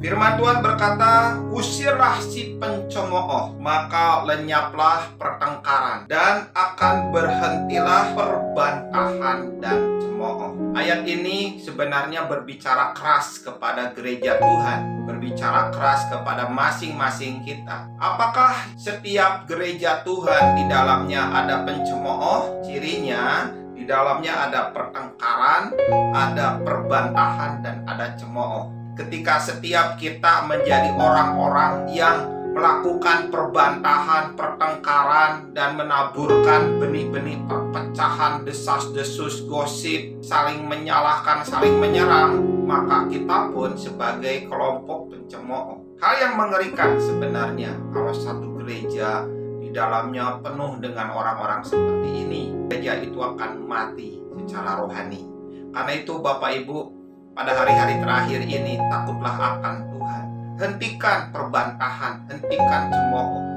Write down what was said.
Firman Tuhan berkata, usirlah si pencemooh, maka lenyaplah pertengkaran, dan akan berhentilah perbantahan dan cemooh. Ayat ini sebenarnya berbicara keras kepada gereja Tuhan, berbicara keras kepada masing-masing kita. Apakah setiap gereja Tuhan di dalamnya ada pencemooh? Cirinya di dalamnya ada pertengkaran, ada perbantahan, dan ada cemooh ketika setiap kita menjadi orang-orang yang melakukan perbantahan, pertengkaran, dan menaburkan benih-benih perpecahan, desas-desus, gosip, saling menyalahkan, saling menyerang, maka kita pun sebagai kelompok pencemooh. Hal yang mengerikan sebenarnya kalau satu gereja di dalamnya penuh dengan orang-orang seperti ini, gereja itu akan mati secara rohani. Karena itu Bapak Ibu, pada hari-hari terakhir ini takutlah akan Tuhan. Hentikan perbantahan, hentikan cemooh,